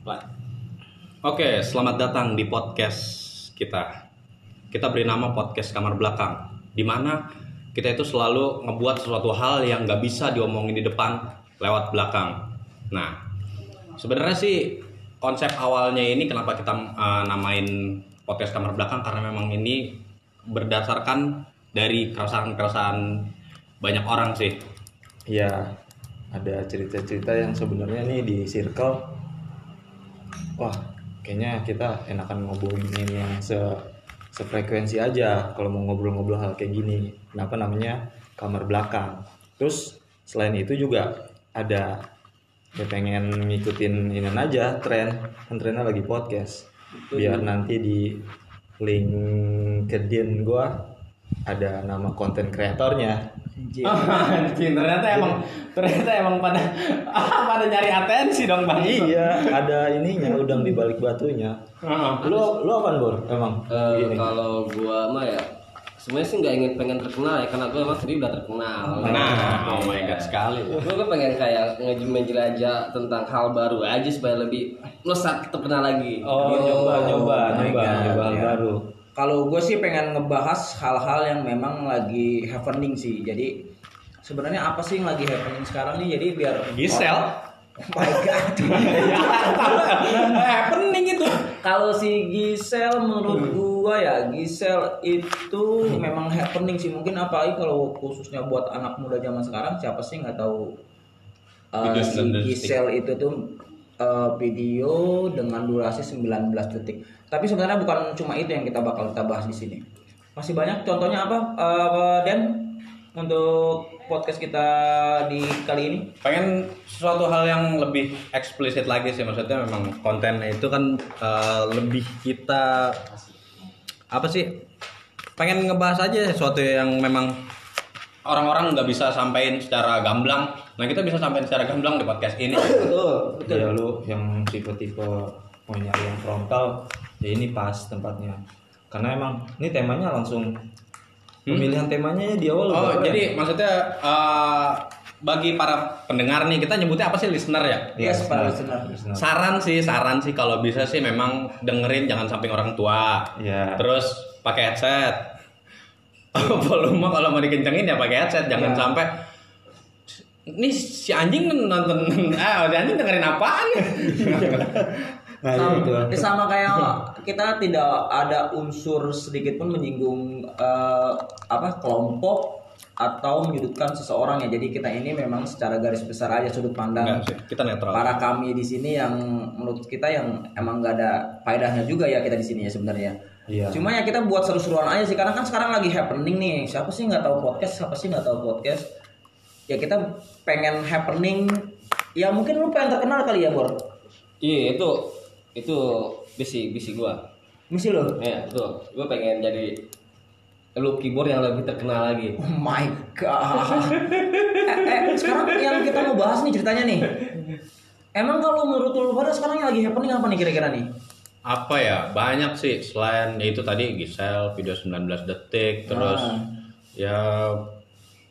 Play. Oke, selamat datang di podcast kita. Kita beri nama podcast kamar belakang, di mana kita itu selalu ngebuat sesuatu hal yang nggak bisa diomongin di depan lewat belakang. Nah, sebenarnya sih konsep awalnya ini kenapa kita uh, namain podcast kamar belakang karena memang ini berdasarkan dari keresahan-keresahan banyak orang sih. Iya, ada cerita-cerita yang sebenarnya nih di circle. Wah, kayaknya kita enakan ngobrolin yang se sefrekuensi aja kalau mau ngobrol-ngobrol hal kayak gini. Kenapa namanya kamar belakang? Terus selain itu juga ada ya pengen ngikutin ini aja tren kan trennya lagi podcast biar nanti di LinkedIn gua ada nama konten kreatornya Anjing, ternyata emang ternyata emang pada pada nyari atensi dong bang. iya ada ininya udang di balik batunya lu lu apa bor emang Gini. kalau gua mah ya sebenarnya sih nggak ingin pengen terkenal ya karena gua emang sendiri udah terkenal. Nah, oh my god sekali. Gua kan pengen kayak menjelajah tentang hal baru aja supaya lebih melesat terkenal lagi. oh Gitu. nyoba nyoba my nyoba God, nyoba hal iya. baru Kalau gue sih pengen ngebahas hal-hal yang memang lagi happening sih. Jadi sebenarnya apa sih yang lagi happening sekarang nih? Jadi biar Gisel. Oh my god. happening itu. Kalau si Gisel menurut gua ya Gisel itu memang happening sih. Mungkin apalagi kalau khususnya buat anak muda zaman sekarang siapa sih nggak tahu uh, 19 detik. Gisel itu tuh uh, video dengan durasi 19 detik. Tapi sebenarnya bukan cuma itu yang kita bakal kita bahas di sini. Masih banyak contohnya apa uh, Dan untuk podcast kita di kali ini? Pengen sesuatu hal yang lebih eksplisit lagi sih maksudnya memang kontennya itu kan eh, lebih kita apa sih? Pengen ngebahas aja sesuatu yang memang orang-orang nggak bisa sampaikan secara gamblang. Nah kita bisa sampaikan secara gamblang di podcast ini. Betul, betul. ya lu yang tipe-tipe mau nyari yang frontal ya ini pas tempatnya karena emang ini temanya langsung pemilihan temanya ya di awal Hmm? Oh, jadi maksudnya eh, bagi para pendengar nih kita nyebutnya apa sih listener ya? Iya, Yes, para listener. Listener. Saran sih, saran sih kalau bisa sih memang dengerin jangan samping orang tua. Iya. Terus pakai headset. Volume kalau mau dikencengin ya pakai headset, jangan Iya. sampai ini si anjing nonton ah si anjing dengerin apaan nah sama, itu ya sama kayak kita tidak ada unsur sedikit pun menyinggung eh, apa kelompok atau menyudutkan seseorang ya jadi kita ini memang secara garis besar aja sudut pandang Enggak kita netral. para kami di sini yang menurut kita yang emang nggak ada faedahnya juga ya kita di sini ya sebenarnya Iya. cuma ya kita buat seru-seruan aja sih karena kan sekarang lagi happening nih siapa sih nggak tahu podcast siapa sih nggak tahu podcast ya kita pengen happening ya mungkin lu pengen terkenal kali ya Bor Iya itu itu visi visi gua. misi lo Ya betul. Gua pengen jadi lu keyboard yang lebih terkenal lagi. Oh my god. eh, eh, sekarang yang kita mau bahas nih ceritanya nih. Emang kalau menurut lu pada sekarang yang lagi happening apa nih kira-kira nih? Apa ya? Banyak sih selain ya itu tadi Gisel video 19 detik terus Ah. ya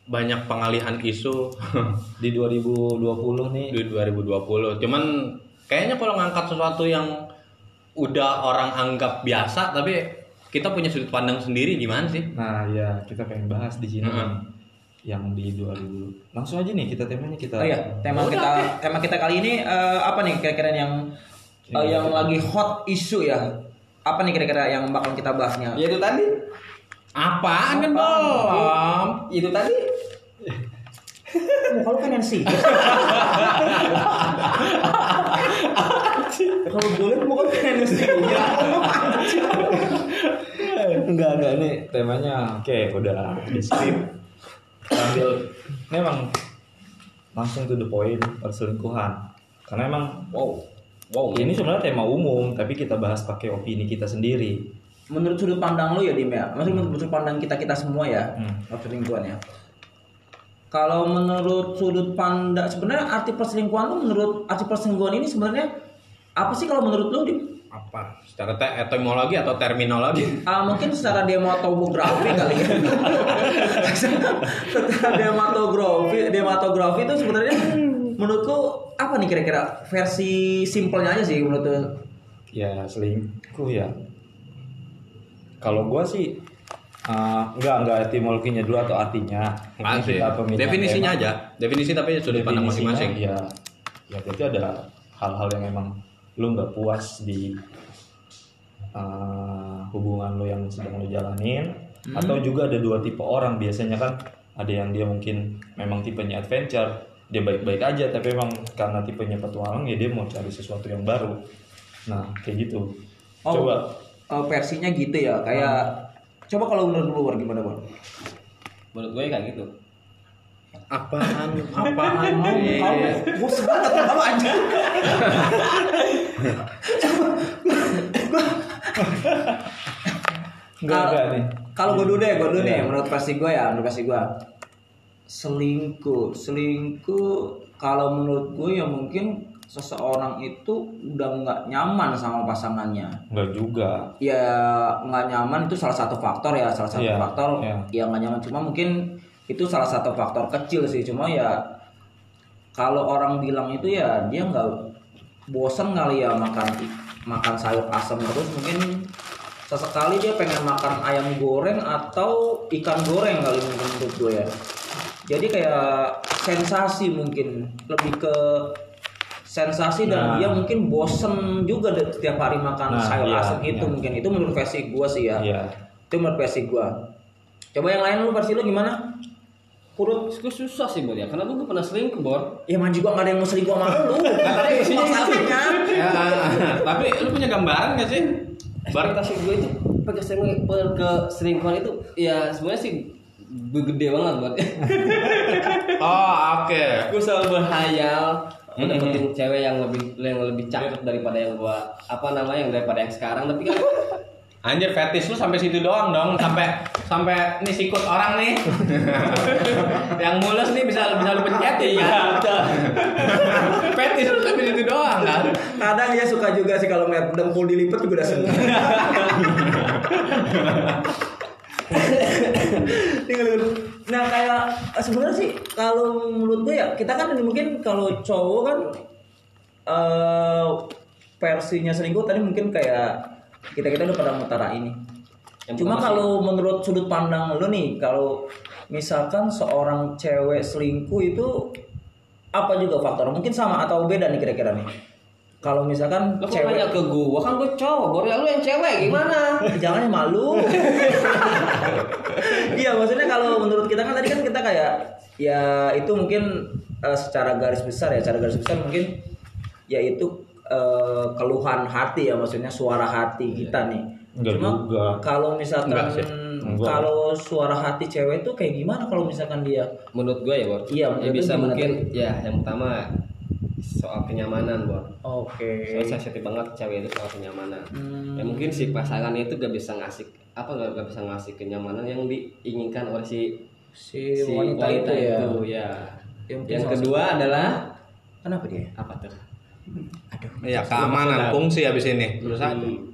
banyak pengalihan isu di 2020 nih di 2020. Cuman kayaknya kalau ngangkat sesuatu yang udah orang anggap biasa tapi kita punya sudut pandang sendiri gimana sih? nah ya kita pengen bahas di sini Heeh. yang di 2000 langsung aja nih kita temanya kita Oh iya, tema kita tema kita kali ini eh, apa nih kira-kira yang eh, yang lagi hot isu ya? Apa nih kira-kira yang bakal kita bahasnya? Ya itu tadi. Apaan kan belum? Itu tadi. Kalau kan yang sih. Kalau boleh bukan kan yang sih. Enggak enggak ini temanya oke udah di script sambil ini emang langsung to the point perselingkuhan karena emang Wow. Wow. ini sebenarnya tema umum tapi kita bahas pakai opini kita sendiri Menurut sudut pandang lu ya Dim ya, maksudnya menurut sudut pandang kita kita semua ya, Hmm. perselingkuhan ya. Kalau menurut sudut pandang sebenarnya arti perselingkuhan lu menurut arti perselingkuhan ini sebenarnya apa sih kalau menurut lu Dim? Apa? Secara te- etimologi atau terminologi? Ah, mungkin secara dematografi kali ya. secara dematografi, dematografi itu sebenarnya menurutku apa nih kira-kira versi simpelnya aja sih menurut ya selingkuh ya kalau gua sih eh, enggak enggak etimologinya dulu atau artinya Nggak Mungkin sih. kita pemilihan Definisinya tema. aja. Definisi tapi sudut pandang masing-masing. ya ya berarti ada hal-hal yang emang lu nggak puas di eh, hubungan lu yang sedang lu jalanin Hmm. atau juga ada dua tipe orang biasanya kan ada yang dia mungkin memang tipenya adventure dia baik-baik aja tapi emang karena tipenya petualang ya dia mau cari sesuatu yang baru nah kayak gitu Oh. coba Eh, versinya gitu ya kayak coba kalau menurut lu War, gimana War? Menurut gue kayak gitu. Apaan? Apaan? Kamu, gue sebanget kamu aja. enggak Kal- enggak nih Kalau gue dulu deh, gue dulu nih, Iya. menurut versi gue ya, menurut versi gue selingkuh, selingkuh kalau menurut gue ya mungkin seseorang itu udah nggak nyaman sama pasangannya. enggak juga Ya nggak nyaman itu salah satu faktor ya, salah satu Iya, faktor iya. ya nggak nyaman. Cuma mungkin itu salah satu faktor kecil sih. Cuma ya kalau orang bilang itu ya dia nggak bosan kali ya makan makan sayur asam terus mungkin sesekali dia pengen makan ayam goreng atau ikan goreng kali mungkin untuk gue ya. Jadi kayak sensasi mungkin lebih ke sensasi dan Nah. dia mungkin bosen juga setiap hari makan Nah, sayur iya, asam itu iya. mungkin itu menurut versi gue sih ya. iya Itu menurut versi gue. Coba yang lain lu versi lu gimana? Kurut. Gue susah sih Bor ya, karena gue pernah selingkuh Bor. Ya man juga gak ada yang mau selingkuh sama lu. tapi Itu isinya masalahnya. Ya, tapi lu punya gambaran gak sih? Ekspektasi gue itu pakai selingkuh per- ke selingkuhan itu ya sebenarnya sih gede banget buat Oh, oke. gue selalu berhayal Mm-mm. dapetin cewek yang lebih yang lebih cakep daripada yang gua apa namanya yang daripada yang sekarang tapi kan Anjir fetish lu sampai situ doang dong, sampai sampai nih sikut orang nih. yang mulus nih bisa bisa lu pencetin ya. fetish lu sampai situ doang kan. Kadang dia suka juga sih kalau ngeliat dengkul dilipat juga udah seneng. Nah kayak eh, sebenarnya sih kalau menurut gue ya kita kan mungkin kalau cowok kan eh versinya selingkuh tadi mungkin kayak kita kita udah pada mutara ini. Yang Cuma kalau menurut sudut pandang lu nih kalau misalkan seorang cewek selingkuh itu apa juga faktor? Mungkin sama atau beda nih kira-kira nih. Kalau misalkan lo nanya cewek ke gua kan gue cowok Bor ya lu yang cewek gimana jangan yang malu. Iya maksudnya kalau menurut kita kan tadi kan kita kayak ya itu mungkin eh, secara garis besar ya, secara garis besar mungkin yaitu eh, keluhan hati ya maksudnya suara hati kita nih. Enggak Cuma juga. kalau misalkan Enggak sih. Enggak. kalau suara hati cewek itu kayak gimana kalau misalkan dia menurut gue ya Bor Iya, ya bisa mungkin ya yang pertama soal kenyamanan Bor Oke. Soalnya sensitif banget cewek itu soal kenyamanan. Hmm. Ya mungkin si pasangan itu gak bisa ngasih apa gak, gak bisa ngasih kenyamanan yang diinginkan oleh si Si, si wanita, itu ya. itu, ya. Ya, Yang salah kedua adalah Kenapa dia? apa tuh? Aduh. Iya, keamanan fungsi habis ini. Terus satu. Hmm.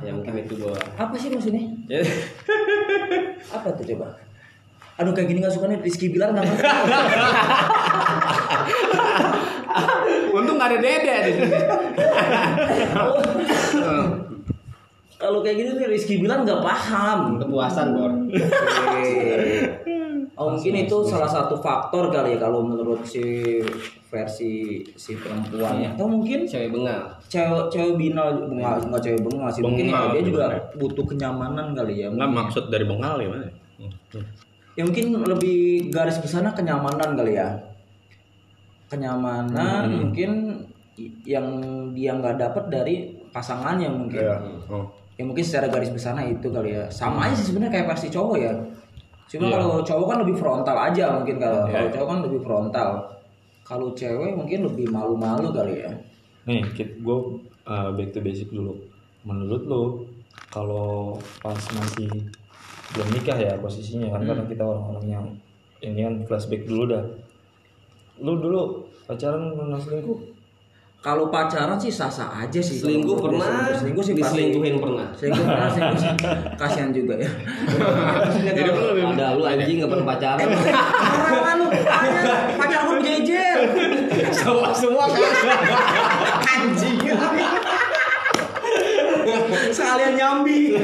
Ya mungkin itu Bor. Apa sih maksudnya? Ya, Apa tuh coba? Aduh kayak gini gak suka nih Rizky Bilar gak ngerti. Untung gak ada dede di sini. Kalau kayak gini nih Rizky Bilar gak paham. kepuasan Bor. Oh mungkin itu salah satu faktor kali ya kalau menurut si versi si perempuan atau mungkin Cewek bengal. cewek cewek binal bengal nggak cewek bengal sih mungkin ya Bengal, dia juga bener. butuh kenyamanan kali ya mungkin. maksud dari bengal gimana? ya mungkin lebih garis besarnya kenyamanan kali ya kenyamanan Hmm. mungkin yang dia nggak dapat dari pasangannya mungkin Oh. ya mungkin secara garis besarnya itu kali ya sama aja sih sebenarnya kayak versi cowok ya cuma Iya. kalau cowok kan lebih frontal aja mungkin kalau Iya. kalau cowok kan lebih frontal kalau cewek mungkin lebih malu-malu kali ya. Nih gue back to basic dulu. Menurut lo kalau pas masih belum nikah ya posisinya kan karena kita orang-orang yang ini kan flashback dulu dah. Lu dulu pacaran pernah selingkuh? Kalau pacaran sih sah-sah aja sih. Selingkuh pernah, selingkuh, selingkuh sih pasti. diselingkuhin pernah. selingkuh pernah selingkuh sih. kasihan juga ya. Jadi kalau- lu lebih Ada lu anjing gak pernah pacaran. Parah lu, pacar. Semua semua kan Anjing. Sekalian nyambi.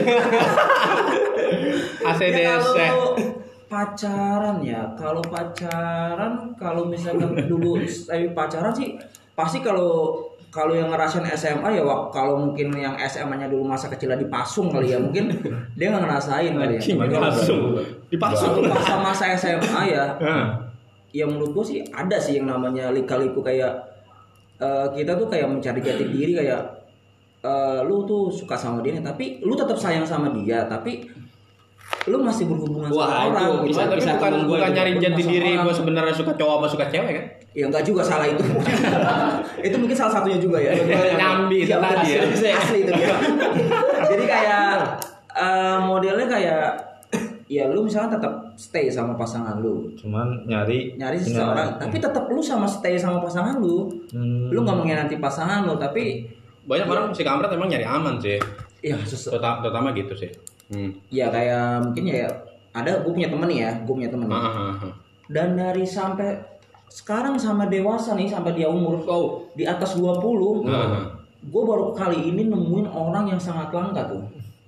ACDC. Ya, kalau pacaran ya, kalau pacaran kalau misalkan dulu saya pacaran sih pasti kalau kalau yang ngerasain SMA ya wak- kalau mungkin yang SMA-nya dulu masa kecilnya dipasung kali ya mungkin dia nggak ngerasain kali ya. Tapi Dipasung. Dipasung. kalau masa-masa SMA ya. Ya menurut gua sih ada sih yang namanya lika-liku kayak eh, kita tuh kayak mencari jati diri kayak eh, lu tuh suka sama dia nih, tapi lu tetap sayang sama dia tapi lu masih berhubungan Wah, sama orang itu gitu. bisa- Tapi bisa bukan bukan nyari jati diri orang. gue sebenarnya suka cowok apa suka cewek kan? ya enggak juga salah itu itu mungkin salah satunya juga ya Nyambi itu tadi ya. asli, asli itu dia jadi kayak eh, modelnya kayak ya lu misalnya tetap stay sama pasangan lu cuman nyari nyari seseorang tapi tetap lu sama stay sama pasangan lu Hmm. lu nggak mengkhianati pasangan lu tapi Banyak orang si kampret emang nyari aman sih. ya sesu- Terutama, terutama gitu sih. Hmm. ya kayak mungkin ya ada gue punya temen nih ya gue punya temen nih. Ah, ah, ah. dan dari sampai sekarang sama dewasa nih sampai dia umur oh, di atas 20 Ah, ah. gue baru kali ini nemuin orang yang sangat langka tuh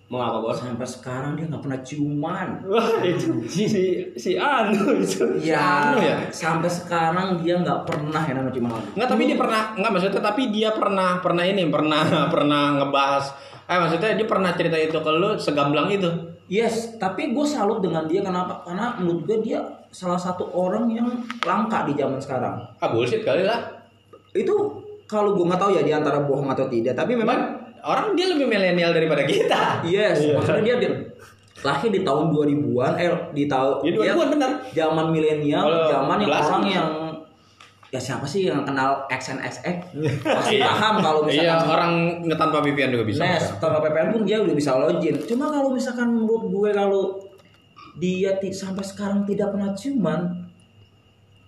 mau apa bos sampai sekarang dia nggak pernah ciuman Wah, itu si si, Anu itu. ya, Anu ya? sampai sekarang dia nggak pernah ya namanya ciuman Enggak, tapi dia pernah enggak maksudnya tapi dia pernah pernah ini pernah pernah ngebahas eh maksudnya dia pernah cerita itu ke lu segamblang itu. yes tapi gue salut dengan dia kenapa karena menurut gue dia salah satu orang yang langka di zaman sekarang Ah bullshit kali lah. itu kalau gue nggak tahu ya di antara bohong atau tidak tapi memang Memang orang dia lebih milenial daripada kita. Yes, maksudnya dia, dia lahir di tahun 2000-an, eh di tahun Ya 2000-an benar. Zaman milenial, zaman yang orang yang ya siapa sih yang kenal XNXX pasti paham kalau Iya, misalkan orang ngetanpa VPN juga bisa. Nes, tanpa PPN pun dia udah bisa login. Cuma kalau misalkan menurut gue kalau dia sampai sekarang tidak pernah ciuman,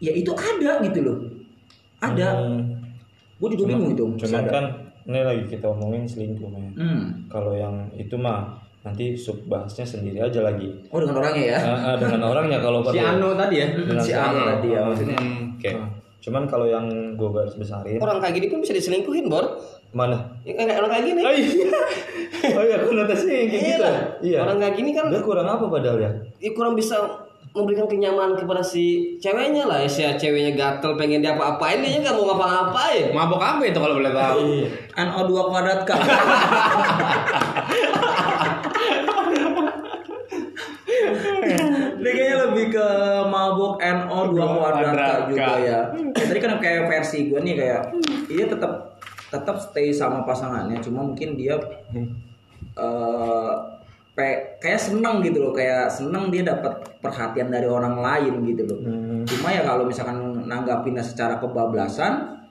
ya itu ada gitu loh. Ada. Hmm, Gue juga bingung itu. cuman Ada. kan ini lagi kita omongin selingkuh men. Hmm. Kalau yang itu mah nanti sub bahasnya sendiri aja lagi. Oh dengan orangnya ya? Ah, ah, dengan orangnya kalau Si. Ano tadi ya. Dengan si Ano tadi ya maksudnya. Hmm, Oke. Nah, cuman kalau yang gue garis besarin orang kayak gini pun bisa diselingkuhin bor mana? ya, kayak orang kayak gini Oh iya, oh iya konotasinya yang kayak Iya gitu. lah. Iya. orang kayak gini kan Dia kurang apa padahal ya? ya kurang bisa memberikan kenyamanan kepada si ceweknya lah ya si ceweknya gatel pengen dia apa-apain dia nggak mau ngapa-ngapain Mabok apa itu kalau boleh tahu? NO2 kuadrat K. Dia kayaknya lebih ke mabuk NO2 kuadrat juga ya. Ya, Tadi kan kayak versi gue nih kayak dia tetap tetap stay sama pasangannya, cuma mungkin dia eh pe- kayak seneng gitu loh, kayak seneng dia dapat perhatian dari orang lain gitu loh. Hmm. Cuma ya kalau misalkan nanggapinnya secara kebablasan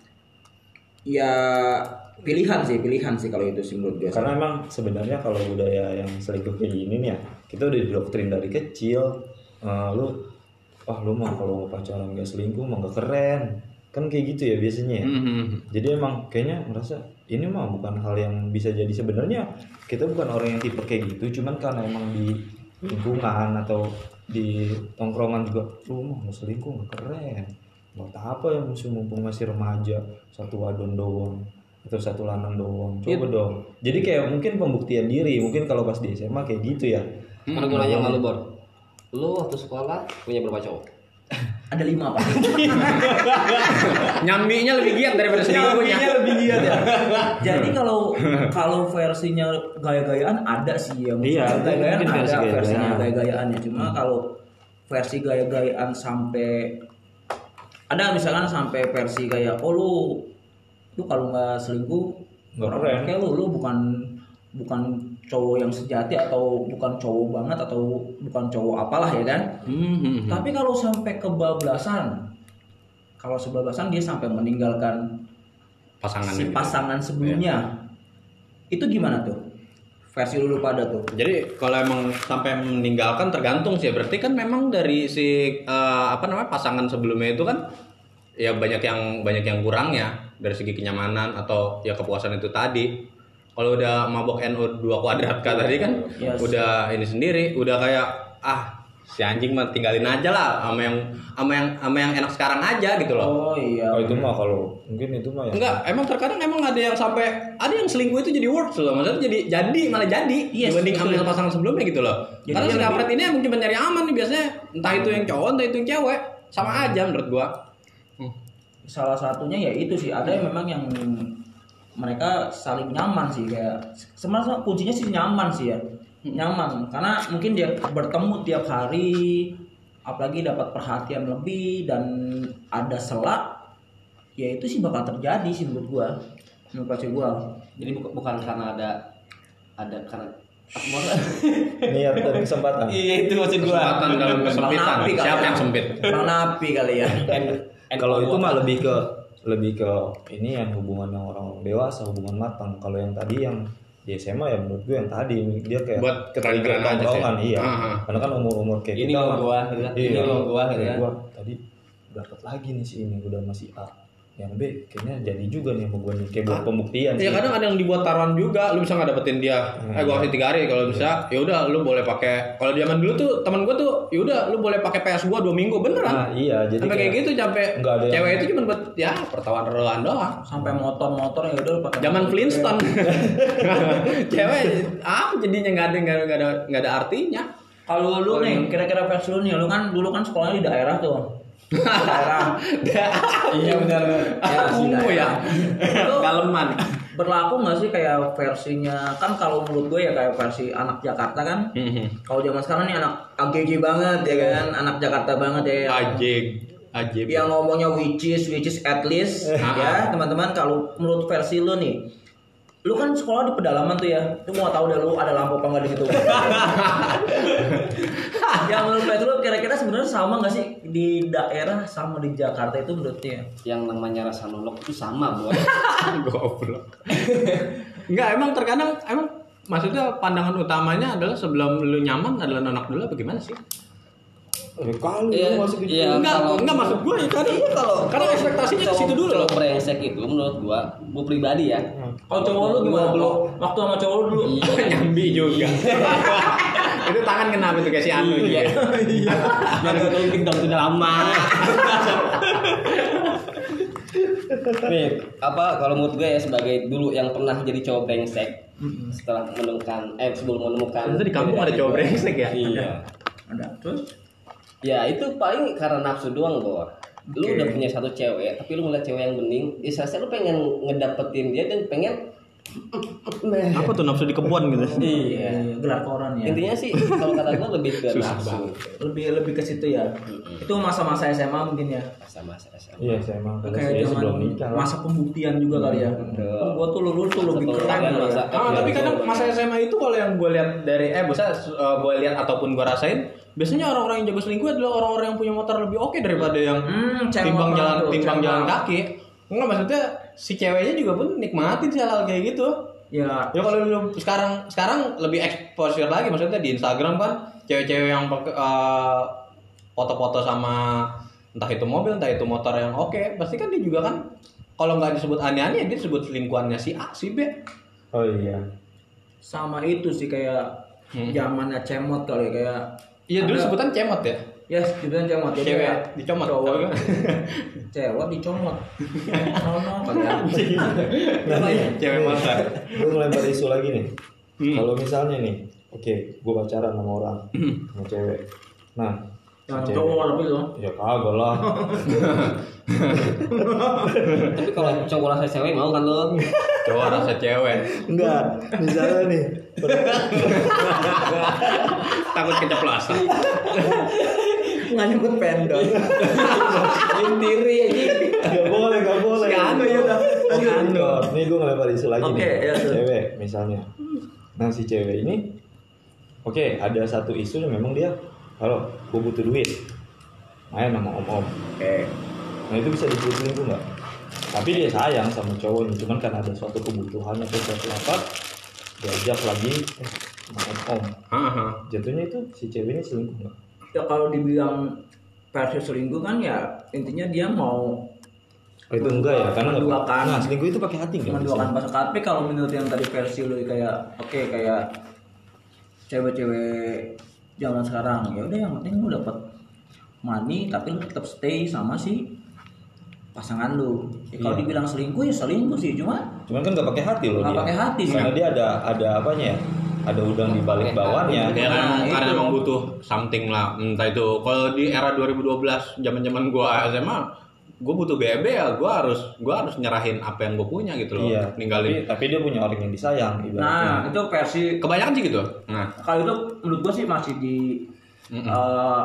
ya pilihan sih, pilihan sih kalau itu sih menurut gue. Karena emang sebenarnya kalau budaya yang selingkuh kayak gini nih ya, kita udah didoktrin dari kecil. Eh, lu, wah lu mah kalau pacaran gak selingkuh mah gak keren. Kan kayak gitu ya biasanya ya. Hmm. Jadi emang kayaknya merasa ini mah bukan hal yang bisa jadi. Sebenarnya kita bukan orang yang tipe kayak gitu, cuman karena emang di lingkungan atau di tongkrongan juga lu mah mau selingkuh gak keren. Buat apa ya musuh mumpung masih remaja? Satu wadon doang atau satu lanang doang. Coba dong. Jadi kayak mungkin pembuktian diri mungkin kalau pas di SMA kayak gitu ya. Karena gue nanya sama lu bor? Lu waktu sekolah punya berapa cowok Ada lima pak. Nyambinya lebih giat daripada selingkuhnya. lebih giat ya. Jadi kalau kalau versinya gaya-gayaan ada sih ya. Iya, gaya-gayaan mungkin ada versi gaya-gayaan. versinya gaya-gayaannya. Cuma kalau versi gaya-gayaan sampai ada misalkan sampai versi kayak oh lu lu kalau nggak selingkuh Nggak keren. kayak lu lu bukan bukan cowok yang sejati atau bukan cowok banget atau bukan cowok apalah ya kan Hmm. tapi kalau sampai kebablasan, kalau sebablasan dia sampai meninggalkan Pasangan si ini. pasangan sebelumnya, itu gimana tuh? Versi dulu pada tuh. Jadi kalau emang sampai meninggalkan tergantung sih. Berarti kan memang dari si eh, apa namanya pasangan sebelumnya itu kan ya banyak yang banyak yang kurangnya dari segi kenyamanan atau ya kepuasan itu tadi. Kalau udah mabok NO2 kuadrat kan tadi kan Yes. udah ini sendiri, udah kayak ah si anjing mah tinggalin aja lah sama yang sama yang sama yang enak sekarang aja gitu loh Oh iya. Oh itu mah kalau mungkin itu mah ya. Enggak, emang terkadang emang ada yang sampai ada yang selingkuh itu jadi works loh. Maksudnya jadi jadi malah jadi Yes, dibanding sama pasangan sebelumnya gitu loh. Jadi Karena si lebih- kampret ini emang cuma nyari aman nih biasanya entah itu yang cowok entah itu yang cewek sama aja menurut gua. Hmm. salah satunya ya itu sih ada yang memang yang mereka saling nyaman sih kayak sebenarnya kuncinya sih nyaman sih ya nyaman karena mungkin dia bertemu tiap hari apalagi dapat perhatian lebih dan ada selak ya itu sih bakal terjadi sih menurut gua menurut versi gua Jadi bukan, bukan karena ada ada karena Niat dan kesempatan. Iya itu maksud gua. Kesempatan dalam kesempitan. Kali Siapa ya. yang sempit? Napi kali ya Kalau itu mah lebih ke lebih ke ini yang hubungan yang orang dewasa, hubungan matang. Kalau yang tadi yang di SMA ya menurut gue yang tadi dia kayak Buat keren-keren aja sih. tongkrongan, iya. Ah. Karena kan umur-umur kayak Ini kita gua, gitu kan. Iya. Ini gua, gitu kan. gua tadi dapat lagi nih si ini udah masih A. Yang B kayaknya jadi juga nih sama gue nih kayak buat pembuktian Iya sih. kadang ada yang dibuat taruhan juga, lu bisa nggak dapetin dia. Eh gua kasih tiga hari kalau bisa, ya udah lu boleh pakai. Kalau zaman dulu tuh teman gua tuh, ya udah lu boleh pakai PS gua dua minggu beneran. Nah, iya jadi sampai kayak gitu sampai ada yang- cewek itu cuma buat ya pertawaran doang. sampai motor-motor ya udah lu pakai Zaman Flintstone. cewek apa jadinya nggak ada nggak ada nggak ada nggak ada artinya. kalau lu nih kira-kira versi lu nih lu kan dulu kan sekolahnya di daerah tuh daerah iya benar Ya, ungu ya. Lu Daleman. berlaku nggak sih kayak versinya? Kan kalau menurut gue ya kayak versi anak Jakarta kan? Kalau zaman sekarang nih anak AGG banget ya kan? Anak Jakarta banget ya. Ajeg. Ajeg. yang ngomongnya which is which is at least ya teman-teman kalau menurut versi lu nih lu kan sekolah di pedalaman tuh ya lu mau tahu deh lu ada lampu apa nggak di situ yang menurut lu kira-kira sebenarnya sama nggak sih di daerah sama di Jakarta itu menurutnya Yang namanya rasa nolok itu sama, Bro. Goblok. Enggak, emang terkadang emang maksudnya pandangan utamanya adalah sebelum lu nyaman adalah anak dulu apa gimana sih? Eh, kali Iya, lu masuk gitu. iya. enggak, kalau- enggak maksud gue ya kadang kalau karena ekspektasinya ke situ dulu loh. Cowok brengsek itu menurut gua, gua pribadi ya. Kalau cowok lu gimana belum waktu sama cowok lu dulu Nyambi juga. itu tangan kenapa tuh si Anu Iya. dia. Jangan tunjuk dong sudah lama. Nih, apa kalau menurut gue ya sebagai dulu yang pernah jadi cowok brengsek setelah menemukan eh sebelum menemukan Ternyata di kampung ada cowok brengsek ya? Iya. ada terus Ya itu paling karena nafsu doang Bor. Lu Oke. udah punya satu cewek, tapi lu ngeliat cewek yang bening, ya saya lu pengen ngedapetin dia dan pengen Apa tuh nafsu di kebun gitu? Iya. gelar koran ya Intinya sih kalau kata gue lebih ke nafsu. lebih lebih ke situ ya itu masa-masa SMA mungkin ya Sama sama sama. Iya, karena kayak zaman sebelum nikah. lah. masa pembuktian juga kali ya oh, gua tuh lulus tuh lebih keren ya Ah, tapi kadang masa SMA itu kalau yang gue lihat dari eh bisa gue lihat ataupun gue rasain biasanya orang-orang yang jago selingkuh adalah orang-orang yang punya motor lebih oke daripada yang Hmm, timbang jalan timbang jalan kaki. Enggak maksudnya si ceweknya juga pun nikmatin sih hal kayak gitu. ya Ya kalau lu sekarang sekarang lebih exposure lagi maksudnya di Instagram kan cewek-cewek yang pakai eh, foto-foto sama entah itu mobil entah itu motor yang oke pasti kan dia juga kan kalau nggak disebut aneh-aneh dia disebut selingkuhannya si A si B Oh iya. sama itu sih kayak Hmm. zamannya cemot kali ya, kayak iya dulu sebutan cemot ya ya dibilang cemot jadi cewek dicomot cowok. cewek dicomot. Nah, nih, cewek motor gue ngelempar isu lagi nih. Hmm. Kalau misalnya nih, oke, gue pacaran sama orang, sama cewek. Nah, cewek- cowok tapi tuh Ya kagak lah. Tapi kalau cowok rasa cewek mau kan lu? cowok rasa cewek. Enggak, misalnya nih. takut keceplosan nggak nyebut pendok diem diri aja Gak boleh, gak boleh. Si Anu ya udah. Anu. Nih gue ngelempar isu lagi Oke, nih. ya. Cewek misalnya. Nah si cewek ini, oke ada satu isu yang memang dia, halo, gue butuh duit. Main sama om-om. oke Nah itu bisa disebut selingkuh nggak? Tapi dia sayang sama cowoknya, cuman karena ada suatu kebutuhan atau suatu apa, diajak lagi eh, sama om-om. Haha. Jatuhnya itu si ceweknya selingkuh nggak? Ya kalau dibilang versi selingkuh kan ya intinya dia mau Oh, itu enggak ya, karena. Menduakan. Nah selingkuh itu pakai hati nggak? menduakan pasangan tapi kalau menurut yang tadi versi lu kayak oke kayak cewek-cewek zaman sekarang ya udah yang penting lu dapat money tapi lu tetap stay sama si pasangan lu ya, kalau Iya. dibilang selingkuh ya selingkuh sih cuma Cuman kan nggak pakai hati loh Nggak dia. pakai hati sih. Karena dia ada ada apanya ya? Ada udang di balik bawahnya. Ya kan Nah, emang, karena itu. emang butuh something lah. Entah itu kalau di era 2012 zaman-zaman gua SMA, gua butuh BB ya, gua harus gua harus nyerahin apa yang gua punya gitu loh. Iya. Ninggalin. Tapi, tapi dia punya orang yang disayang ibaratnya. nah itu versi Kebanyakan sih gitu. Nah, kalau itu menurut gua sih masih di Mm-mm. eh,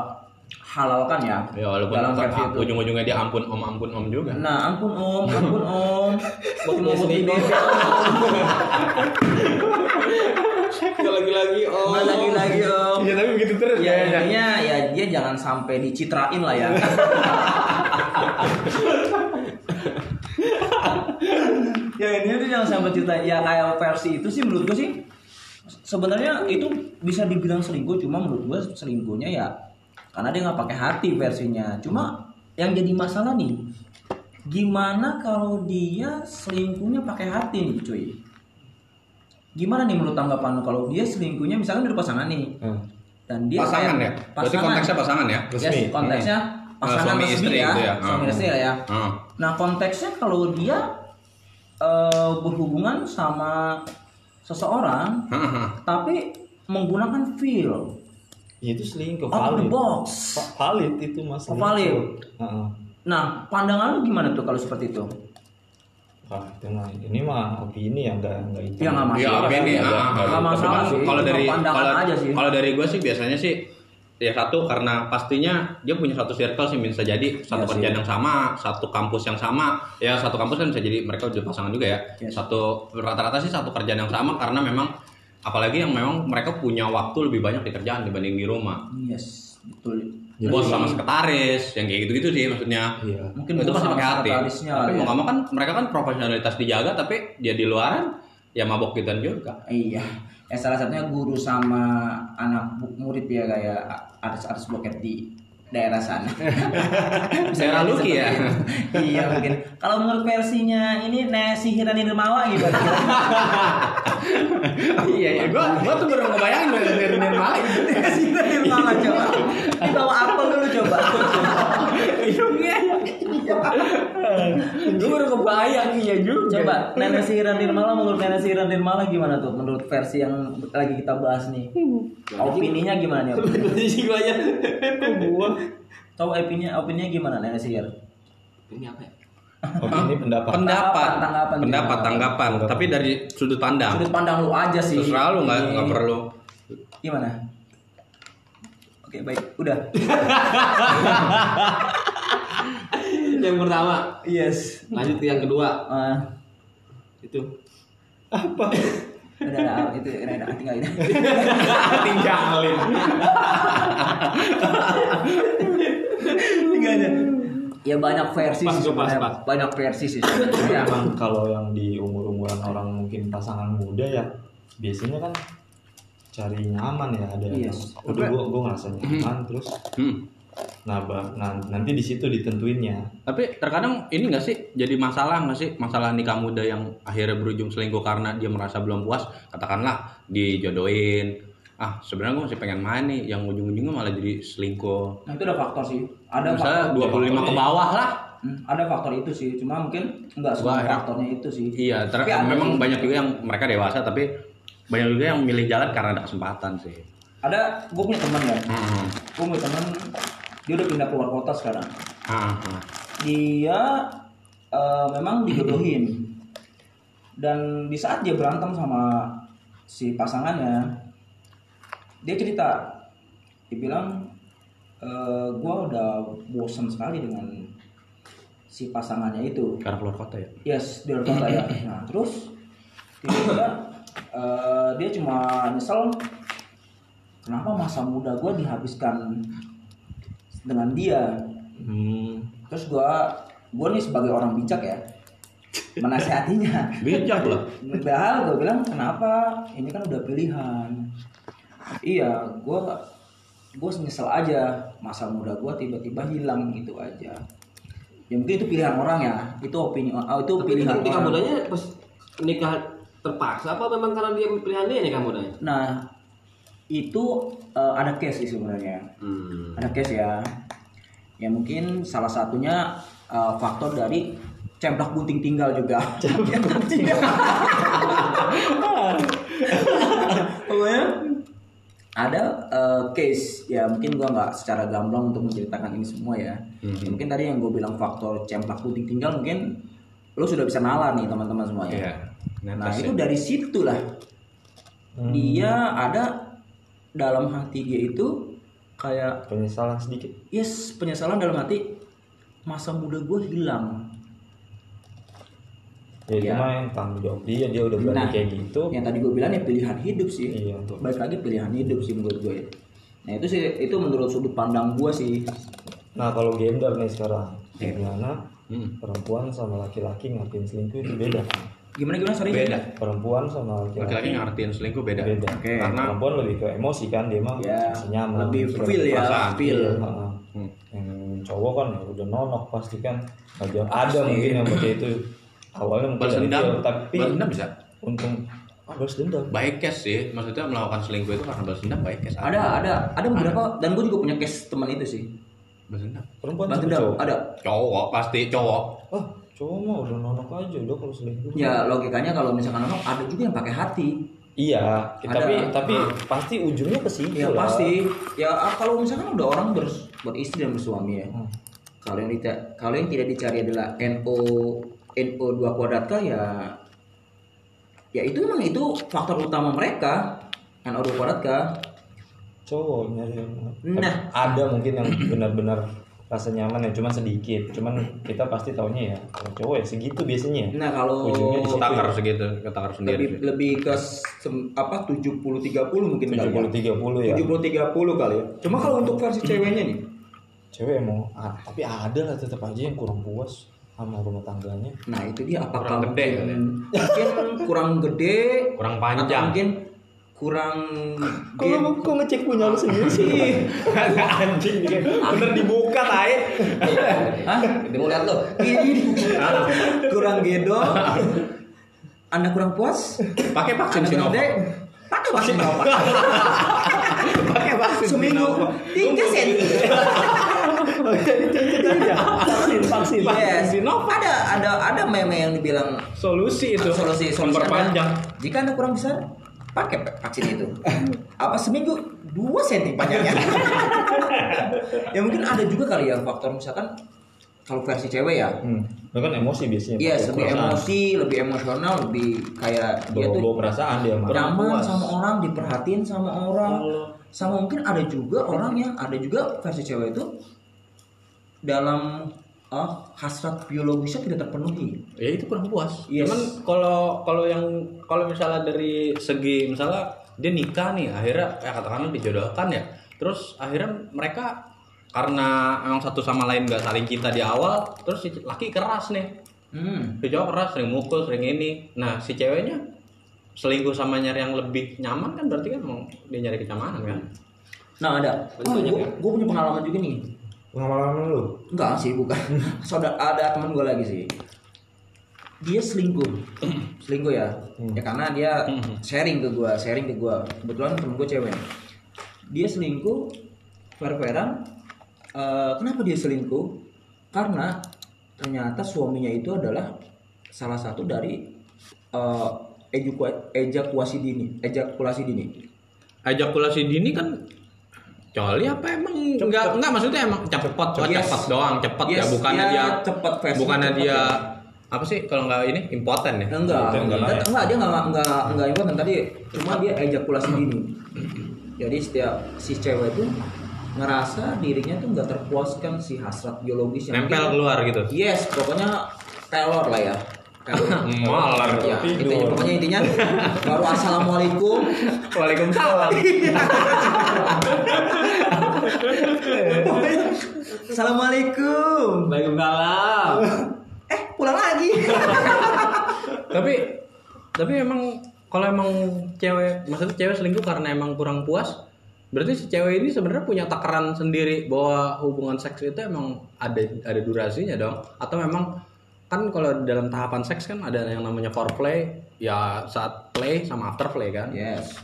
halalkan ya ya walaupun dalam versi itu ujung-ujungnya dia ampun om ampun om juga. Nah, ampun om, ampun om. Buat mau begini. lagi-lagi oh Nah, lagi-lagi om. Iya tapi begitu terus Ya intinya ya dia jangan sampai dicitrain lah ya. ya intinya dia jangan sampai cerita. Ya kayak versi itu sih menurut gue sih sebenarnya itu bisa dibilang selingkuh cuma menurut gue selingkuhnya ya karena dia nggak pakai hati versinya. Cuma yang jadi masalah nih gimana kalau dia selingkuhnya pakai hati nih cuy gimana nih menurut tanggapan lu kalau dia selingkuhnya misalkan dari pasangan nih Hmm. dan dia pasangan ya. kayak- Berarti konteksnya pasangan ya. Yes, Resmi. konteksnya pasangan suami resmi istri ya, gitu ya. suami Hmm. istri lah ya. Heeh. Nah konteksnya kalau dia eh, berhubungan sama seseorang, Heeh. tapi menggunakan feel Ya, itu selingkuh out the box. Va- Valid itu mas. Oh, valid. Heeh. Nah pandangan lu gimana tuh kalau seperti itu? Wah, itu mah ini mah opini ya enggak enggak itu. Ya, nggak masalah. Iya, Masalah ini sih. ah, ah, Nggak ah. masalah Kalau dari kalau aja sih. kalau dari gue sih biasanya sih ya satu karena pastinya dia punya satu circle sih bisa jadi satu Iya kerjaan sih. yang sama, satu kampus yang sama. Ya satu kampus kan bisa jadi mereka udah pasangan juga ya. Yes. Satu rata-rata sih satu kerjaan yang sama karena memang apalagi yang memang mereka punya waktu lebih banyak di kerjaan dibanding di rumah. Yes, betul. Bos sama sekretaris yang kayak gitu-gitu sih maksudnya. Iya. Mungkin itu pasti pakai hati. Tapi lah mau ya. kan mereka kan profesionalitas dijaga tapi dia di luaran ya mabok gituan juga. Iya. Ya salah satunya guru sama anak murid ya kayak artis-artis boket di daerah sana. Daerah Lucky seperti ya? iya mungkin. Kalau menurut versinya ini nah sihiran Nirmawa gimana? iya iya gua gua tuh baru ngebayangin dari itu sihiran Nirmawa coba. Ini bawa apa dulu coba? iya gua baru kebayang iya juga Coba nenek sihiran Nirmala menurut nenek sihiran Nirmala gimana tuh? Menurut versi yang lagi kita bahas nih. Opininya gimana nih? Opini? sih gua aja Tahu opininya opininya gimana nenek sihir? ini apa ya Opini pendapat. pendapat Tanggapan, pendapat tanggapan. tanggapan tapi dari sudut pandang Sudut pandang lu aja sih. terserah lu nggak nggak perlu Gimana? Oke baik, udah. yang pertama Yes. lanjut ke yang kedua Ah, itu udah, udah, itu udah, udah, tinggal ini. tinggalin Tinggal aja. Ya banyak versi Pas, sih pas, sebenarnya. pas. Banyak versi sih. sebenarnya. Emang kalau yang di umur-umuran orang mungkin pasangan muda ya biasanya kan cari nyaman ya ada yang Yes. udah gua gua ngerasa nyaman terus hmm. Nah, nah nanti di situ ditentuinnya tapi terkadang ini nggak sih jadi masalah nggak sih masalah nikah muda yang akhirnya berujung selingkuh karena dia merasa belum puas katakanlah dijodohin ah sebenarnya gue masih pengen main nih yang ujung-ujungnya malah jadi selingkuh Nah itu ada faktor sih. Ada misalnya faktor. 25 ke bawah lah Hmm, ada faktor itu sih. Cuma mungkin nggak semua Wah, ya. faktornya itu sih. Iya, ter- Tapi ada memang sih. banyak juga yang mereka dewasa tapi banyak juga yang milih jalan karena ada kesempatan sih. Ada, gue punya teman ya. Hmm. Gue punya teman, dia udah pindah keluar kota sekarang. Ah. Dia eh, memang dijodohin. Dan di saat dia berantem sama si pasangannya, dia cerita, dia bilang, eh, gue udah bosan sekali dengan si pasangannya itu. Karena keluar kota ya. Yes, di luar kota ya. Nah, terus tiba-tiba eh, dia cuma nyesel kenapa masa muda gue dihabiskan dengan dia. hmm, Terus gue gue nih sebagai orang bijak ya menasehatinya. Bijak loh. Padahal gue bilang kenapa ini kan udah pilihan. Iya, gue gue nyesel aja masa muda gue tiba-tiba hilang gitu aja. Ya mungkin itu pilihan orang ya, itu opini, oh, itu tapi pilihan nikah orang. mudanya pas nikah terpaksa apa memang karena dia pilihan dia nikah mudanya Nah, itu eh, ada case sih sebenarnya Hmm. ada case ya ya mungkin salah satunya eh, faktor dari cemplak bunting tinggal juga pokoknya ada eh, case ya mungkin gua nggak secara gamblang untuk menceritakan ini semua ya Mhm. mungkin tadi yang gue bilang faktor cemplak bunting tinggal mungkin lo sudah bisa nalar nih teman-teman semuanya Iya. nah itu ya. dari situlah Hmm. dia ada dalam hati dia itu kayak penyesalan sedikit. Yes penyesalan dalam hati masa muda gue hilang. Ya Ya. mah yang tanggung jawab dia dia udah berani Nah, kayak gitu. yang tadi gue bilang ya pilihan hidup sih. Iya untuk baik lagi pilihan hidup sih menurut gue ya. nah itu sih itu menurut sudut pandang gue sih. Nah kalau gender nih sekarang gimana Hmm. perempuan sama laki-laki ngapain selingkuh itu beda gimana gimana sorry Beda. perempuan sama Laki-laki laki-laki ngertiin selingkuh beda. beda Oke. Karena perempuan lebih ke emosi kan dia mah ya masih nyaman lebih feel ya feel Iya, heeh. Hmm. yang cowok kan ya udah nonok pasti kan ada ada mungkin yang pakai itu awalnya mungkin balas dendam. tapi Balas dendam bisa. untung ah, balas dendam Baik case sih. Maksudnya melakukan selingkuh itu karena balas dendam baik case. ada ada ada beberapa dan gue juga punya case teman itu sih Balas dendam. perempuan balas dendam ada Cowok pasti cowok. ah cowok mah udah nonok aja udah kalau selingkuh ya logikanya kalau misalkan nonok ada juga yang pakai hati iya Ada. tapi tapi Ah. pasti ujungnya ke situ ya lah. pasti ya ah, kalau misalkan udah orang bers, beristri dan bersuami ya Hmm. kalau yang tidak kalau yang tidak dicari adalah no no 2 kuadrat K ya ya itu memang itu faktor utama mereka no 2 kuadrat K cowok nyari Nah. ada mungkin yang benar-benar rasa nyaman ya cuma sedikit cuman kita pasti taunya ya kalau cowok ya segitu biasanya nah kalau Ujungnya. Ketakar segitu, ketakar sendiri. lebih sih. lebih ke sem- apa 70 30 mungkin kali 70 30 ya. ya 70 30 kali ya. Cuma kalau untuk versi ceweknya nih. cewek emang ah, tapi ada lah tetap aja yang kurang puas sama rumah tangganya Nah, itu dia apakah Kurang gede mungkin, ya? mungkin kurang gede Kurang atau panjang. mungkin kurang kok kok ngecek punya lu sendiri sih anjing bener dibuka tai Hah? Mau lihat lo. Kurang gedong. Anda kurang puas? pakai vaksin Anda kurang Sinovac? Pakai vaksin Sinovac. pakai vaksin Seminggu tiga senti. vaksin vaksin Yes. Sinovac. Ada ada ada meme yang dibilang solusi itu solusi solusi memperpanjang jika anda kurang besar pakai vaksin itu apa seminggu dua senti panjangnya ya mungkin ada juga kali ya faktor misalkan kalau versi cewek ya hmm. kan emosi biasanya Iya, pakai lebih perasaan. emosi, lebih emosional, lebih kayak dia bawa, tuh bawa perasaan dia nyaman puas. sama orang, diperhatiin sama orang. Sama mungkin ada juga orang yang ada juga versi cewek itu dalam ah, hasrat biologisnya tidak terpenuhi. ya itu kurang puas Yes. cuman kalau kalau yang kalau misalnya dari segi misalnya dia nikah nih akhirnya ya katakanlah dijodohkan ya terus akhirnya mereka karena emang satu sama lain gak saling cinta di awal terus si laki keras nih Hmm. si cowok keras sering mukul sering ini nah si ceweknya selingkuh sama nyari yang lebih nyaman kan berarti kan mau dia nyari kenyamanan kan Nah ada, oh, gue, ya? punya pengalaman juga nih. Pengalaman lu Enggak sih, bukan. Saudara ada teman gue lagi sih. Dia selingkuh, selingkuh ya. Ya karena dia sharing ke gue, sharing ke gue. Kebetulan temen gue cewek. Dia selingkuh, fair-fairan. Eh, kenapa dia selingkuh? Karena ternyata suaminya itu adalah salah satu dari eh, ejukua- ejakulasi dini, ejakulasi dini. ejakulasi dini kan coli apa emang enggak enggak maksudnya emang cepet oh, Yes. cepet doang cepet ya Yes, bukannya ya, dia cepet versi bukannya cepet dia ya. apa sih kalau nggak ini impoten ya? Enggak. Enggak ya. enggak, enggak dia enggak enggak enggak impoten tadi cuma dia ejakulasi dini. Jadi setiap si cewek itu ngerasa dirinya tuh nggak terpuaskan si hasrat biologis yang nempel keluar gitu? Yes pokoknya telur lah ya Telur. malar ya, Tidur. intinya, pokoknya intinya baru assalamualaikum waalaikumsalam assalamualaikum Waalaikumsalam. eh pulang lagi tapi tapi emang kalau emang cewek maksudnya cewek selingkuh karena emang kurang puas berarti si cewek ini sebenarnya punya takaran sendiri bahwa hubungan seks itu emang ada ada durasinya dong atau memang kan kalau dalam tahapan seks kan ada yang namanya foreplay ya saat play sama after play kan yes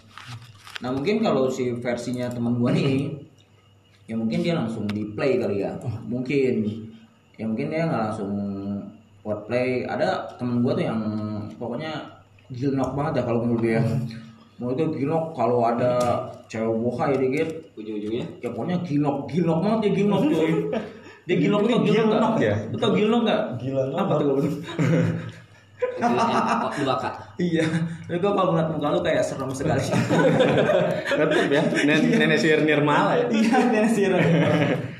Nah mungkin kalau si versinya teman gua nih, ya mungkin dia langsung di play kali ya, mungkin, ya mungkin dia nggak langsung buat play. Ada temen gua tuh yang pokoknya gilnok banget ya kalau menurut dia. Menurut dia gilnok kalau ada cewek bohai dikit, ujung-ujungnya ya pokoknya gilnok, gilnok banget dia gilnok cuy. Dia gilnok tuh gilnok Gilnok ya? Betul gilnok nggak? Gila Apa tuh kak Iya, tapi gua kalau ngeliat muka lu kayak serem sekali. Tetep ya, nenek, nenek sihir Nirmala ya. Iya, nenek sihir.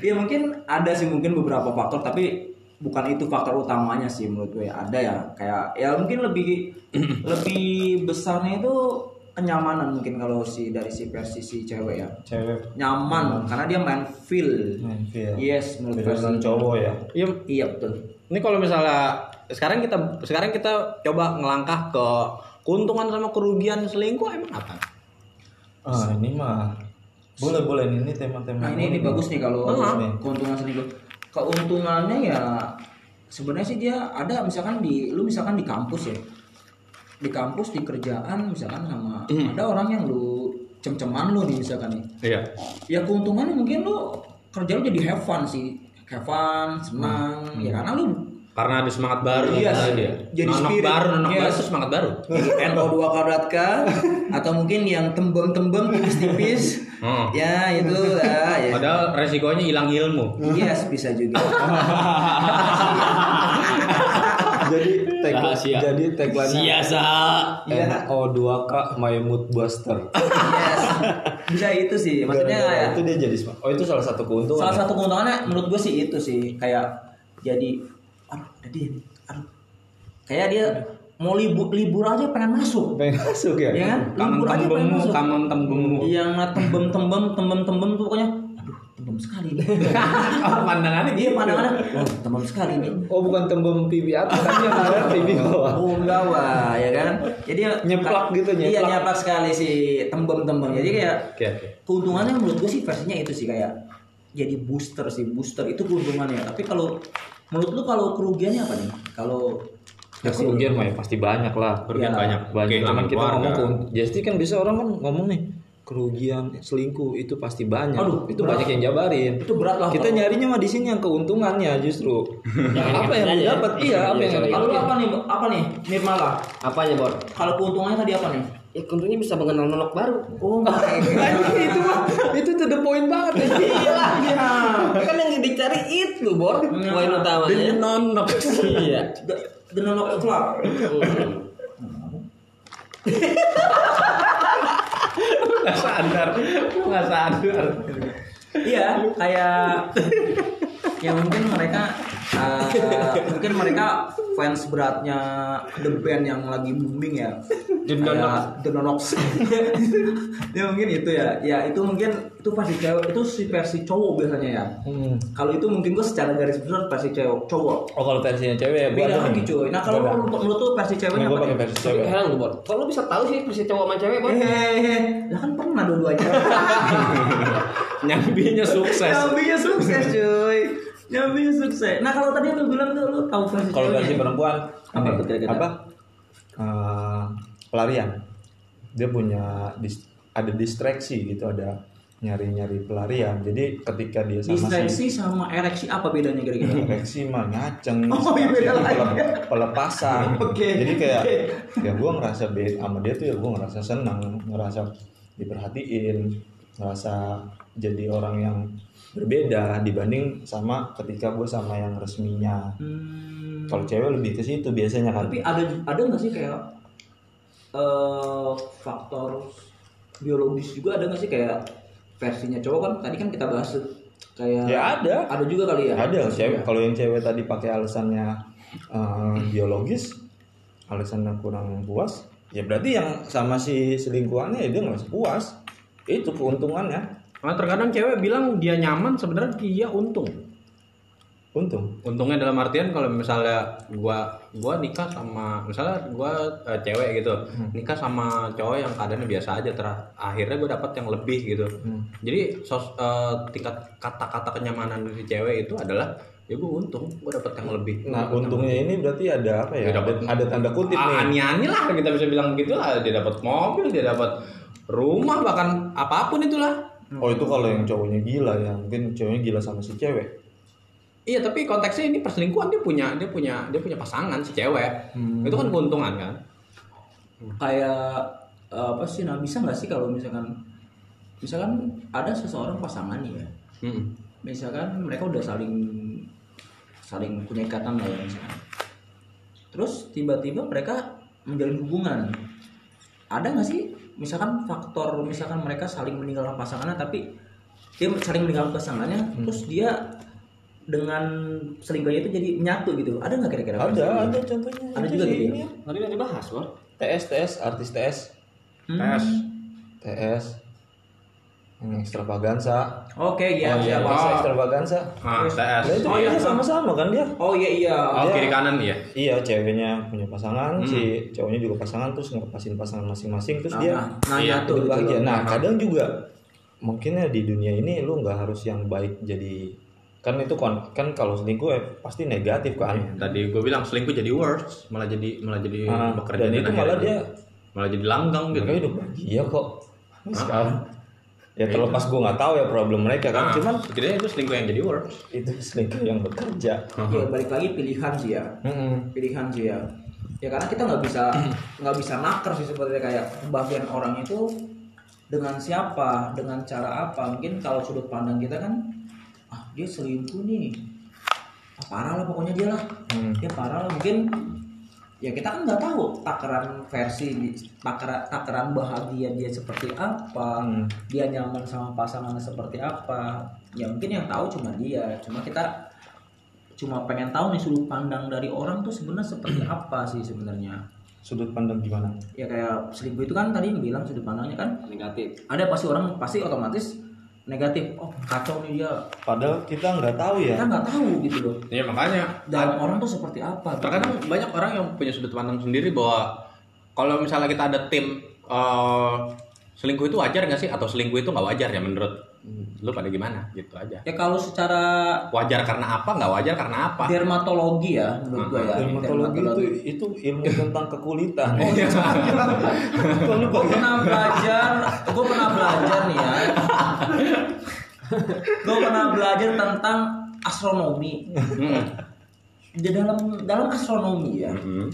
Iya mungkin ada sih mungkin beberapa faktor, tapi bukan itu faktor utamanya sih menurut gue. Ada ya, kayak ya mungkin lebih lebih besarnya itu kenyamanan mungkin kalau si dari si versi si cewek ya. Cewek. Nyaman karena dia main feel. Main feel. Yes menurut versi. cowok ya. Iya, iya betul. Ini kalau misalnya sekarang kita sekarang kita coba ngelangkah ke keuntungan sama kerugian selingkuh emang apa? ah ini mah. Boleh boleh. Ini tema-tema Nah ini ini bagus nih kalau Bagus nih. keuntungan selingkuh. Keuntungannya ya sebenarnya sih dia ada misalkan di lu misalkan di kampus ya. Di kampus di kerjaan misalkan sama ada orang yang lu cem-ceman lu nih misalkan nih. Iya. Ya keuntungannya mungkin lu kerja lu jadi have fun sih. Have fun, senang ya karena lu Karena ada semangat baru Iya, dia. jadi anak spirit. baru, anak Yes. baru itu semangat baru. NO2 kabratka atau mungkin yang tembem-tembem tipis-tipis. Hmm. Ya itu ya, ya. Padahal resikonya hilang ilmu. Yes bisa juga. jadi tag Rahasia. jadi tagline siasa Iya. NO2K My Mood Buster Yes. Bisa itu sih. Maksudnya Gara-gara kayak itu dia jadi smart. oh itu salah satu keuntungan salah ya? satu keuntungannya menurut gue sih itu sih kayak jadi aduh ada dia nih. Aduh. Kayak dia mau libur libur aja pengen masuk. pengen masuk ya Ya kan? Libur aja pengen masuk. kamen tembemmu. Yang tembem tembem tembem tembem tuh pokoknya tembem sekali nih. Oh, pandangannya Iya pandangannya oh, tembem sekali nih. oh bukan tembem pipi atas tapi yang ada pipi bawah Oh enggak wah ya kan. Jadi Nyeplak gitu, Iya nyeplak. nyeplak sekali sih tembem-tembem. Jadi kayak Oke, oke. keuntungannya menurut gue sih versinya itu sih kayak jadi booster sih booster itu keuntungannya tapi kalau menurut lu kalau kerugiannya apa nih kalau ya kerugian mah ya pasti banyak lah Kerugian Ya, banyak. banyak cuman kita ngomong keun- jadi kan bisa orang kan ngomong nih kerugian selingkuh itu pasti banyak. Aduh, itu berat. banyak yang jabarin. Itu berat lah. Kita kalau- nyarinya mah di sini yang keuntungannya justru. Apa yang aja. didapat iya apa yang Iya, kalau lu apa nih apa nih Nirmala? Apanya bor? Kalau keuntungannya tadi apa nih? Ya tentunya bisa mengenal nonok baru. Oh itu mah. Itu tuh the point banget. Ya. iya. Lah kan yang dicari itu bor. Poin utamanya. Nonok. iya. The Nonok Club Nggak sadar, nggak sadar. iya kayak ya mungkin mereka uh, mungkin mereka fans beratnya the band yang lagi booming ya. The Nonox ya mungkin itu ya. Ya itu mungkin itu versi cewek itu si versi cowok biasanya ya. Hmm. kalau itu mungkin gue secara garis besar versi cewek cowok. Oh kalau versinya cewek beda lagi cuy. Nah kalau menurut menurut tuh versi ceweknya gua apa versi cewek. Heran lu bor. Kalau lu bisa tahu sih versi cowok sama cewek bor? Hehehe, lah kan pernah dua-duanya. Nyambinya sukses. Nyambinya sukses cuy. Nyambinya sukses. Nah kalau tadi lu bilang tuh lu tahu versi kalau versi perempuan Apa tuh kira-kira? apa Eh, pelarian dia punya dis- ada distraksi gitu ada nyari-nyari pelarian jadi ketika dia sama Distraksi si sama ereksi apa bedanya kira-kira? ereksi mah ngaceng Oh, iya, beda lagi. pele- pelepasan Oke, jadi kayak oke. ya gue ngerasa beda sama dia tuh ya gue ngerasa senang ngerasa diperhatiin ngerasa jadi orang yang berbeda dibanding sama ketika gue sama yang resminya. Hmm, kalau cewek lebih ke situ biasanya kan. Tapi ada ada nggak sih kayak eh faktor biologis juga ada nggak sih? Kayak versinya cowok kan tadi kan kita bahas kayak Ya ada. ada juga kali ya? Ada. Cewek kalau yang cewek tadi pakai alasannya eh, biologis alasannya kurang puas ya berarti yang sama si selingkuhannya ya dia nggak puas. Itu keuntungannya Nah, terkadang cewek bilang dia nyaman, sebenarnya dia untung. untung? Untungnya dalam artian kalau misalnya gua gua nikah sama misalnya gua eh, cewek gitu, nikah sama cowok yang keadaannya biasa aja ter akhirnya gua dapat yang lebih gitu. Jadi sos, eh, tingkat kata-kata kenyamanan dari cewek itu adalah ya gua untung, gua dapat yang lebih. nah dapet yang untungnya ini berarti ada apa ya, Ya, dapat- ada, ada tanda kutip Ah, nih. ani-ani lah kita bisa bilang begitu lah. Dia dapat mobil dia dapat rumah bahkan apa pun itulah Oh itu kalau yang cowoknya gila ya, mungkin cowoknya gila sama si cewek. iya tapi konteksnya ini perselingkuhan dia punya dia punya dia punya pasangan si cewek Hmm. itu kan keuntungan kan kayak eh, apa sih nah bisa nggak sih kalau misalkan misalkan ada seseorang pasangan nih ya Mm-mm. misalkan mereka udah saling saling punya ikatan lah ya misalkan terus tiba-tiba mereka menjalin hubungan ada nggak sih misalkan faktor misalkan mereka saling meninggalkan pasangannya tapi dia saling meninggalkan pasangannya terus dia dengan selingkuhnya itu jadi menyatu gitu ada nggak kira-kira Ada, ada contohnya. Ada Itu juga gitu ya? ini Tadi udah dibahas, Bor. TS, TS, artis TS, Hmm. tes TS, yang extravaganza. oke oh, iya iya, siap. masa Oh. extravaganza. ah Nah, itu Oh, iya. sama-sama kan dia. oh iya iya oh Dia- kiri kanan iya Iya, ceweknya punya pasangan, Hmm. si cowoknya juga pasangan terus ngepasin pasangan masing-masing terus nah, dia nah Iya, nyatu hidup gitu bahagia. Nah, kadang juga mungkin ya di dunia ini lu nggak harus yang baik jadi kan itu kon kan kalau selingkuh ya pasti negatif kan. tadi gue bilang selingkuh jadi worse malah jadi malah jadi Ah, bekerja dan itu malah dia malah jadi langgang gitu mereka hidup bahagia kok sekarang. Ya terlepas gue nggak tahu ya problem mereka kan, Nah, cuman setidaknya itu selingkuh yang jadi worse itu selingkuh yang bekerja. ya balik lagi pilihan sih ya. Mm-mm. pilihan sih ya. Ya karena kita nggak bisa nggak bisa naker sih sebenarnya kayak pembagian orang itu dengan siapa dengan cara apa. Mungkin kalau sudut pandang kita kan ah dia selingkuh nih. Ah, parah lah pokoknya dia lah. Hmm. dia parah lah. Mungkin ya kita kan nggak tahu takaran versi takaran takaran bahagia dia seperti apa Hmm. dia nyaman sama pasangannya seperti apa ya mungkin yang tahu cuma dia cuma kita cuma pengen tahu nih sudut pandang dari orang tuh sebenarnya seperti apa sih sebenarnya Sudut pandang gimana? ya kayak selingkuh itu kan tadi yang bilang sudut pandangnya kan Negatif. ada pasti orang pasti otomatis negatif oh kacau nih dia Padahal kita nggak tahu ya. kita nggak tahu gitu loh Iya makanya dalam orang tuh seperti apa gitu. terkadang banyak orang yang punya sudut pandang sendiri bahwa kalau misalnya kita ada tim eh, selingkuh itu wajar nggak sih? Atau selingkuh itu nggak wajar ya menurut lu pada gimana? Gitu aja. Ya kalau secara wajar karena apa? Nggak wajar karena apa? Dermatologi ya menurut gua ya. Dermatologi itu itu ilmu tentang kekulitan. Oh, iya. gue pernah belajar gue pernah belajar nih ya. Gue pernah belajar tentang astronomi. Hmm. di dalam dalam astronomi ya Hmm.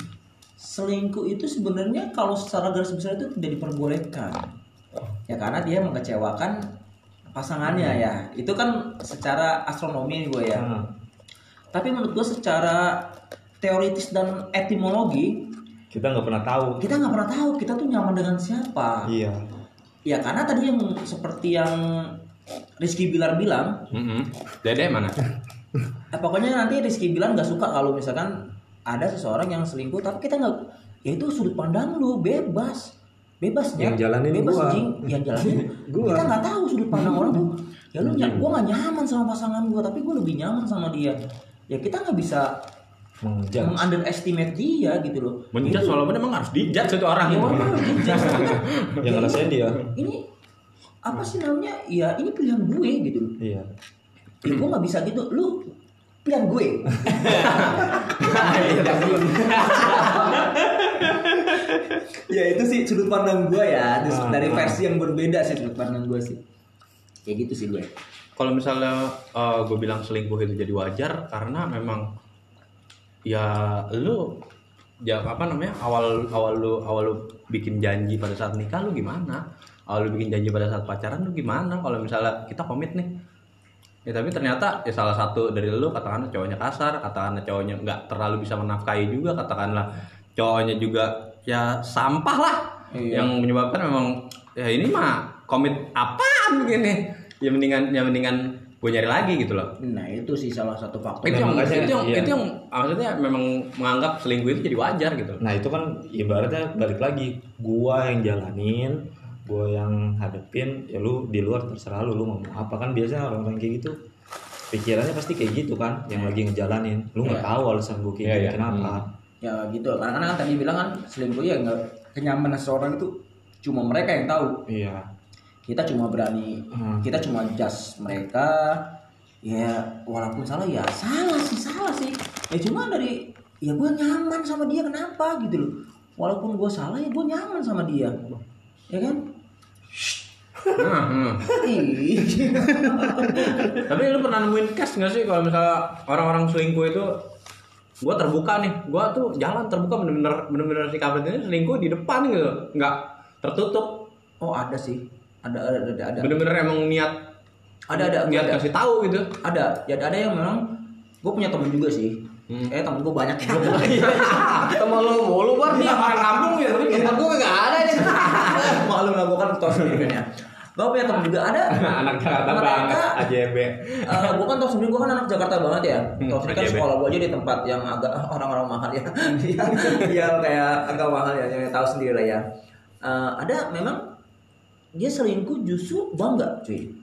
selingkuh itu sebenarnya kalau secara garis besar itu tidak diperbolehkan ya karena dia mengecewakan pasangannya ya. Itu kan secara astronomi gue ya. Nah, tapi menurut gue secara teoritis dan etimologi kita nggak pernah tahu. kita nggak pernah tahu kita tuh nyaman dengan siapa. Iya. ya karena tadi yang seperti yang Rizky Bilar bilang Hmm. Dede mana? Eh, pokoknya nanti Rizky Bilar nggak suka kalau misalkan ada seseorang yang selingkuh tapi kita nggak ya itu sudut pandang lu bebas bebas ya Yang jalanin bebas gua. jing yang jalanin Gua. kita nggak tahu sudut pandang orang tuh ya lu ny- gua nggak nyaman sama pasangan gua tapi gua lebih nyaman sama dia ya kita nggak bisa Menjudge. underestimate dia gitu loh menjat Itu- walaupun emang harus dijat satu orang ya gitu. dijudge. Yang ngerasain dia. ini apa sih namanya ya ini pilihan gue gitu loh Iya. ya, gue nggak bisa gitu lu pilihan gue. Ya itu sih sudut pandang gue ya. Ah, dari versi yang berbeda sih sudut pandang gue sih. Kayak gitu sih gue. Kalau misalnya gue bilang selingkuh itu jadi wajar karena memang ya lu ya apa namanya awal awal lu awal lu bikin janji pada saat nikah lu gimana? Awal lu bikin janji pada saat pacaran lu gimana? Kalau misalnya kita komit nih ya tapi ternyata ya salah satu dari lu katakanlah cowoknya kasar katakanlah cowoknya nggak terlalu bisa menafkahi juga katakanlah cowoknya juga ya sampah lah Iya. yang menyebabkan memang ya ini mah komit apaan begini ya mendingan ya mendingan gue nyari lagi gitu loh nah itu sih salah satu faktor itu yang makanya, itu yang iya. itu yang maksudnya memang menganggap selingkuh itu jadi wajar gitu Nah itu kan ibaratnya balik lagi gua yang jalanin, gua yang hadepin, ya lu di luar terserah lu, lu ngomong apa. Kan biasanya orang-orang kayak gitu pikirannya pasti kayak gitu kan, yang lagi ngejalanin, lu nggak Iya. tahu alasan gua kayak gitu iya. kenapa. ya gitu. Karena kan tadi bilang kan selingkuh ya nggak kenyamanan seseorang itu cuma mereka yang tahu. Iya. kita cuma berani Hmm. kita cuma judge mereka. Ya walaupun salah ya salah sih salah sih. Ya cuma dari ya gue nyaman sama dia kenapa? Gitu loh. Walaupun gue salah ya gue nyaman sama dia. Ya kan Nah, hmm. Tapi lu pernah nemuin case nggak sih kalau misalnya orang-orang selingkuh itu gue terbuka nih, gue tuh jalan terbuka bener-bener bener-bener si kampret ini selingkuh di depan gitu, nggak tertutup, Oh ada sih, ada ada ada ada. bener-bener emang niat Ada ada niat ada. kasih tahu gitu. Ada, ya ada yang memang gue punya temen juga sih. Hmm. Eh temen gue banyak ya. Temen lu mulu bar Iya, orang kampung ya, tapi Tempat gua kagak ada nih. Maklum lah gue kan tau sendiri kan ya. Gue punya temen juga ada. anak Jakarta banget, AJB. Eh, gue kan tau sendiri gue kan anak Jakarta banget ya. Hmm, Tau sendiri kan AJB. sekolah gue aja di tempat yang agak orang-orang mahal ya. yang, kayak agak mahal ya, yang tahu sendiri lah ya. Eh, ada memang dia selingkuh justru bangga cuy.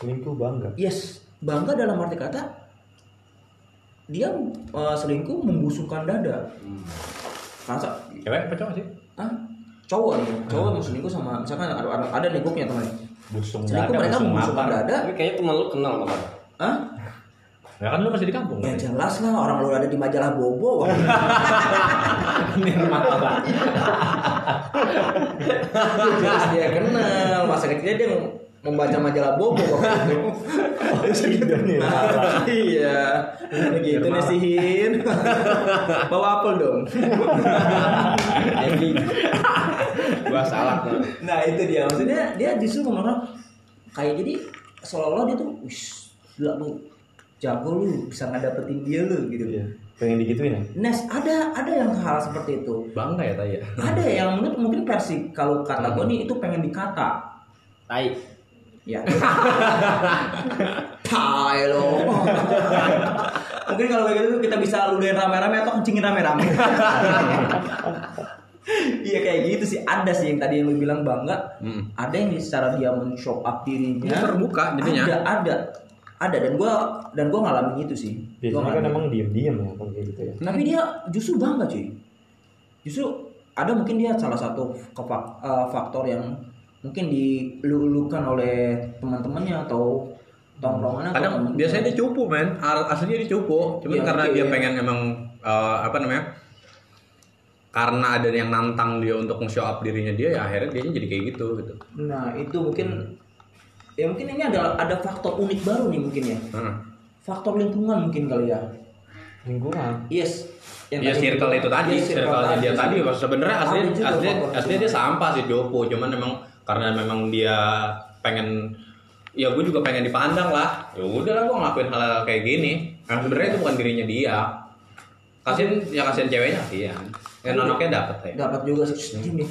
Selingkuh bangga. Yes, bangga dalam arti kata dia eh, selingkuh membusungkan dada. Masa Cewek apa cowok sih? ah cowok nih, cowok yang selingkuh sama misalkan ada, ada, ada nih gue punya teman. Busung Selingkuh Dada, mereka apa? dada. Tapi kayaknya temen lu kenal sama. Hah? Ya kan lu masih di kampung. Ya jelas lah orang lu ada di majalah Bobo. Ini rumah apa? Jelas dia kenal. Masa kecilnya dia membaca majalah Bobo waktu itu. Tidak nih. iya. Begitu nih sihin. Bawa apel dong. Gua salah. Nah itu dia maksudnya dia justru ngomong kayak jadi seolah-olah dia tuh wis gila lu jago lu bisa ngedapetin dia lu gitu. Iya. Pengen digituin ya? Nes ada ada yang hal seperti itu. Bangga ya tadi ya. Ada yang menurut mungkin versi kalau kata gue nih itu pengen dikata. Tai. Ya. Tai lo. mungkin kalau kayak gitu kita bisa ludahin rame-rame atau kencingin rame-rame. Iya kayak gitu sih ada sih yang tadi yang lu bilang bangga Hmm. ada yang secara dia men-show up dirinya Dia terbuka jadinya. ada ada ada dan gua dan gua ngalamin itu sih Gua Biasanya kan ngalamin. emang diem-diem ya kalau kayak gitu ya. tapi dia justru bangga cuy justru ada mungkin dia salah satu eh, faktor yang mungkin dilulukan oleh teman-temannya atau tongkrongannya atau Kadang temen- biasanya dia cupu men, aslinya dia cupu. Cuman Iya, karena oke, dia iya. pengen emang eh, apa namanya? Karena ada yang nantang dia untuk nge-show up dirinya dia ya akhirnya dia jadi kayak gitu gitu. nah itu mungkin ya mungkin ini ada ada faktor unik baru nih mungkin ya Heeh. faktor lingkungan mungkin kali ya Lingkungan. yes Ya tadi- circle itu tadi, Iya, circle-nya dia sih. tadi sebenarnya aslinya aslinya, aslinya dia sampah sih Jopo, cuman memang karena memang dia pengen ya gue juga pengen dipandang lah. Ya udah lah gue ngelakuin hal, hal kayak gini. Yang sebenarnya itu bukan dirinya dia. Kasihin ya kasihin ceweknya ya. Nonoknya dapet ya. Dapat juga sih. Diam deh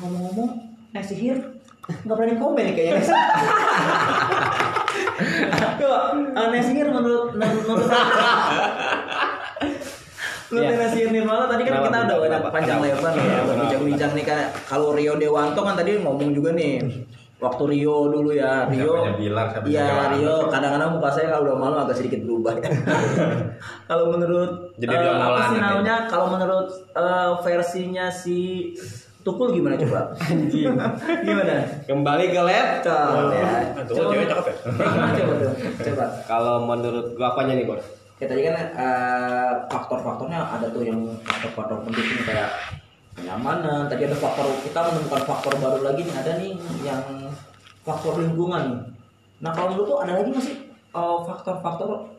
ngomong-ngomong naik sihir. Nggak berani komen nih kayaknya. Coba, uh, sihir menurut menurut Menurut Iya. Nasi Nirmala tadi kan kita udah banyak panjang lebar nih ya bincang-bincang nih kan. Kalau Rio Dewanto kan tadi ngomong juga nih waktu Rio dulu ya Rio bilang, Iya. Rio kadang-kadang muka saya kalau udah malam agak sedikit berubah ya. Kalau menurut Jadi Rio apa sih namanya? Kalau menurut eh, versinya si Tukul gimana coba? Anjing. gimana? Kembali ke laptop. Coba ya. Cewek cakep ya? Eh, gimana coba tuh? Coba. Kalau menurut gua apanya nih, Bor? Ya tadi kan eh, faktor-faktornya ada tuh yang faktor-faktor pendukung kayak kenyamanan. Tadi ada faktor kita menemukan faktor baru lagi nih ada nih yang faktor lingkungan. Nah kalau menurut tuh ada lagi nggak sih eh, faktor-faktor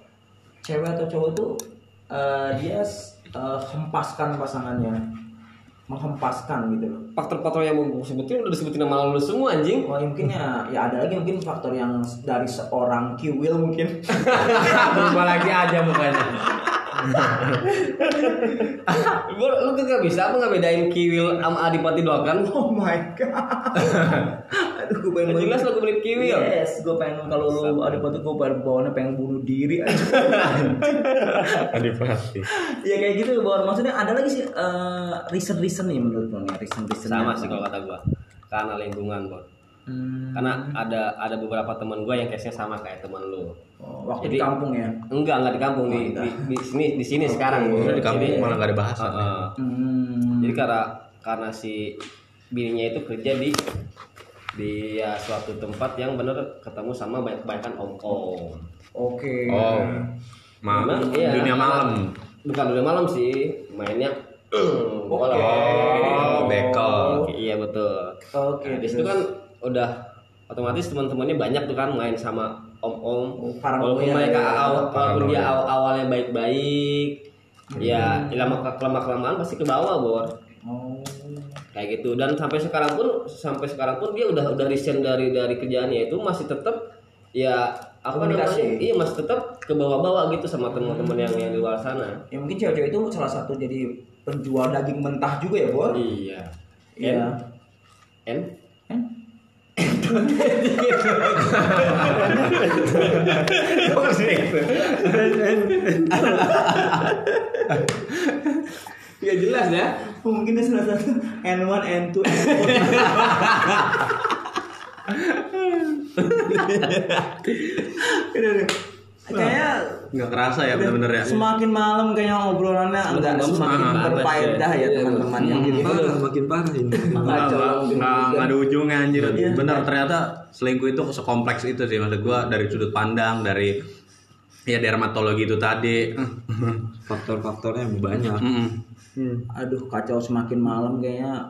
cewek atau cowok tuh eh, dia eh, hempaskan pasangannya menghempaskan gitu loh. Faktor-faktor yang mau sebutin udah disebutin nama lu semua anjing. Wah mungkin ya, ya ada lagi mungkin faktor yang dari seorang kiwil mungkin. Berubah lagi aja mukanya Bor, lu kagak bisa apa nggak bedain kiwil sama adipati dolken? Oh my god. Aduh, gue pengen Jelas lu kebelit kiwil. Yes, gue pengen kalau lu ada foto gue pengen bawaannya pengen bunuh diri aja. Adipati ya kayak gitu bawa maksudnya ada lagi sih eh, reason-reason nih menurut lo nih reason-reason. Sama sih kalau kata gua. Karena lingkungan, Bor. Hmm, Karena ada ada beberapa teman gua yang case-nya sama kayak teman lu. oh, waktu Jadi- di kampung ya. Enggak, enggak di kampung di, di, di sini di sini sekarang. Bor. Udah di kampung Jadi- malah gak ada bahasan Heeh. Hmm. Jadi karena karena si bininya itu kerja di di ya suatu tempat yang bener ketemu sama banyak kebanyakan om om. Oke. oh malam Memang, iya. dunia malam Bukan udah malam sih, mainnya bola. Oh, bekel. Iya betul. Oke. Nah, di situ kan udah otomatis teman-temannya banyak tuh kan main sama om-om. Oh, walaupun mereka awal walaupun dia awal awalnya baik-baik ya lama kelama kelamaan pasti ke bawah bor. Oh. kayak gitu. Dan sampai sekarang pun sampai sekarang pun dia udah udah resign dari dari kerjaannya itu masih tetap ya apa Komunikasi. namanya iya masih tetap ke bawah-bawah gitu sama teman-teman yang yang di luar sana. Ya mungkin cewek-cewek itu salah satu jadi penjual daging mentah juga ya, Bor? iya. Iya. N Ya jelas ya Mungkin dia salah satu N1, N2, N4. Kayaknya nggak kerasa ya bener-bener ya semakin malam kayaknya obrolannya enggak Malam semakin semakin panas berfaedah ya. ya teman-teman yang jadi parah makin parah ini Nggak, gitu. ada ujungnya anjir Iya. bener ternyata selingkuh itu sekompleks itu sih maksud gua dari sudut pandang dari ya dermatologi itu tadi faktor-faktornya banyak Mm-mm. aduh kacau semakin malam kayaknya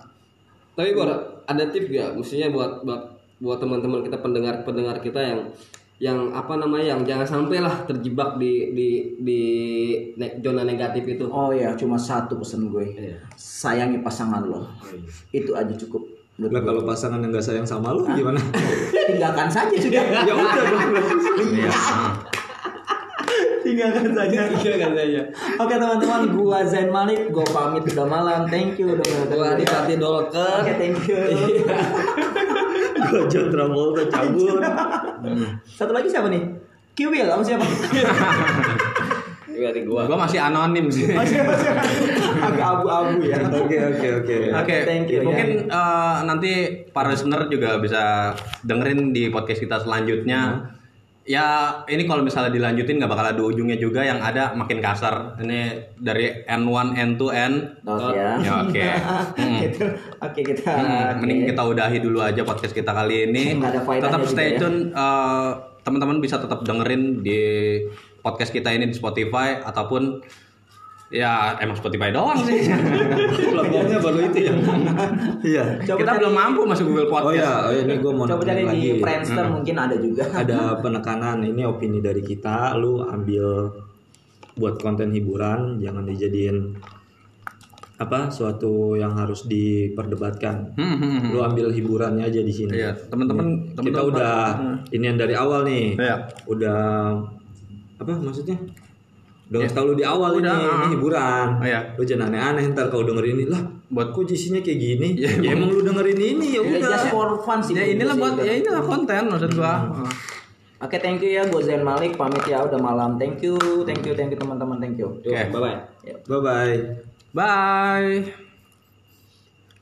Tapi Bor, ada tips gak? Maksudnya buat buat buat teman-teman kita pendengar pendengar kita yang yang apa namanya yang jangan sampai lah terjebak di di di ne- zona negatif itu. oh ya cuma satu pesan gue. Iya. sayangi pasangan lo. Itu aja cukup. Lah gue. kalau pasangan yang nggak sayang sama lu gimana? Tinggalkan saja sudah. Ya udah Iya. Tinggalkan saja. Iya kan saya. oke teman-teman gua Zain Malik. Gua pamit udah malam. Thank you udah menonton Gua. Adipati Dolker. oke thank you. Gua John Travolta cabut. Satu lagi siapa nih? Kiwil apa siapa? Iya gua. gua masih anonim sih. Oh, siapa siapa? Agak abu-abu ya. Oke oke oke. Oke, Thank you, mungkin eh, nanti para listener juga bisa dengerin di podcast kita selanjutnya. Ya, ini kalau misalnya dilanjutin nggak bakal ada ujungnya juga yang ada makin kasar. Ini dari N1, N2, N. Dot ya. Ya, oke. Hmm. Gitu. Oke kita. Hmm, mending kita udahi dulu aja podcast kita kali ini. Tetap stay ya. tune. eh, teman-teman bisa tetap dengerin di podcast kita ini di Spotify ataupun ya emang Spotify doang sih. platformnya baru itu ya iya Coba kita cari- belum mampu masuk Google oh Podcast. ya oh ya, ini gua mau Coba cari lagi di Friendster mungkin ada juga. ada penekanan ini opini dari kita lu ambil buat konten hiburan jangan dijadiin apa suatu yang harus diperdebatkan Hmm, hmm, hmm. lu ambil hiburannya aja di sini Iya, teman-teman kita teman-teman udah ini yang dari awal nih Iya. udah apa maksudnya udah ngasih tau lu di awal Udah, ini, ah. ini hiburan Oh, iya. lu jangan aneh-aneh ntar kalau denger ini lah Buat- kok isinya kayak gini Ya, ya, emang lu dengerin ini ya Ya, udah just for fun sih. Ya menurut inilah buat sih. ya inilah konten maksud gua. Oke, thank you ya, gue Zain Malik. Pamit ya, udah malam. Thank you, thank you, thank you teman-teman, thank you. Oke, bye bye. bye bye Bye.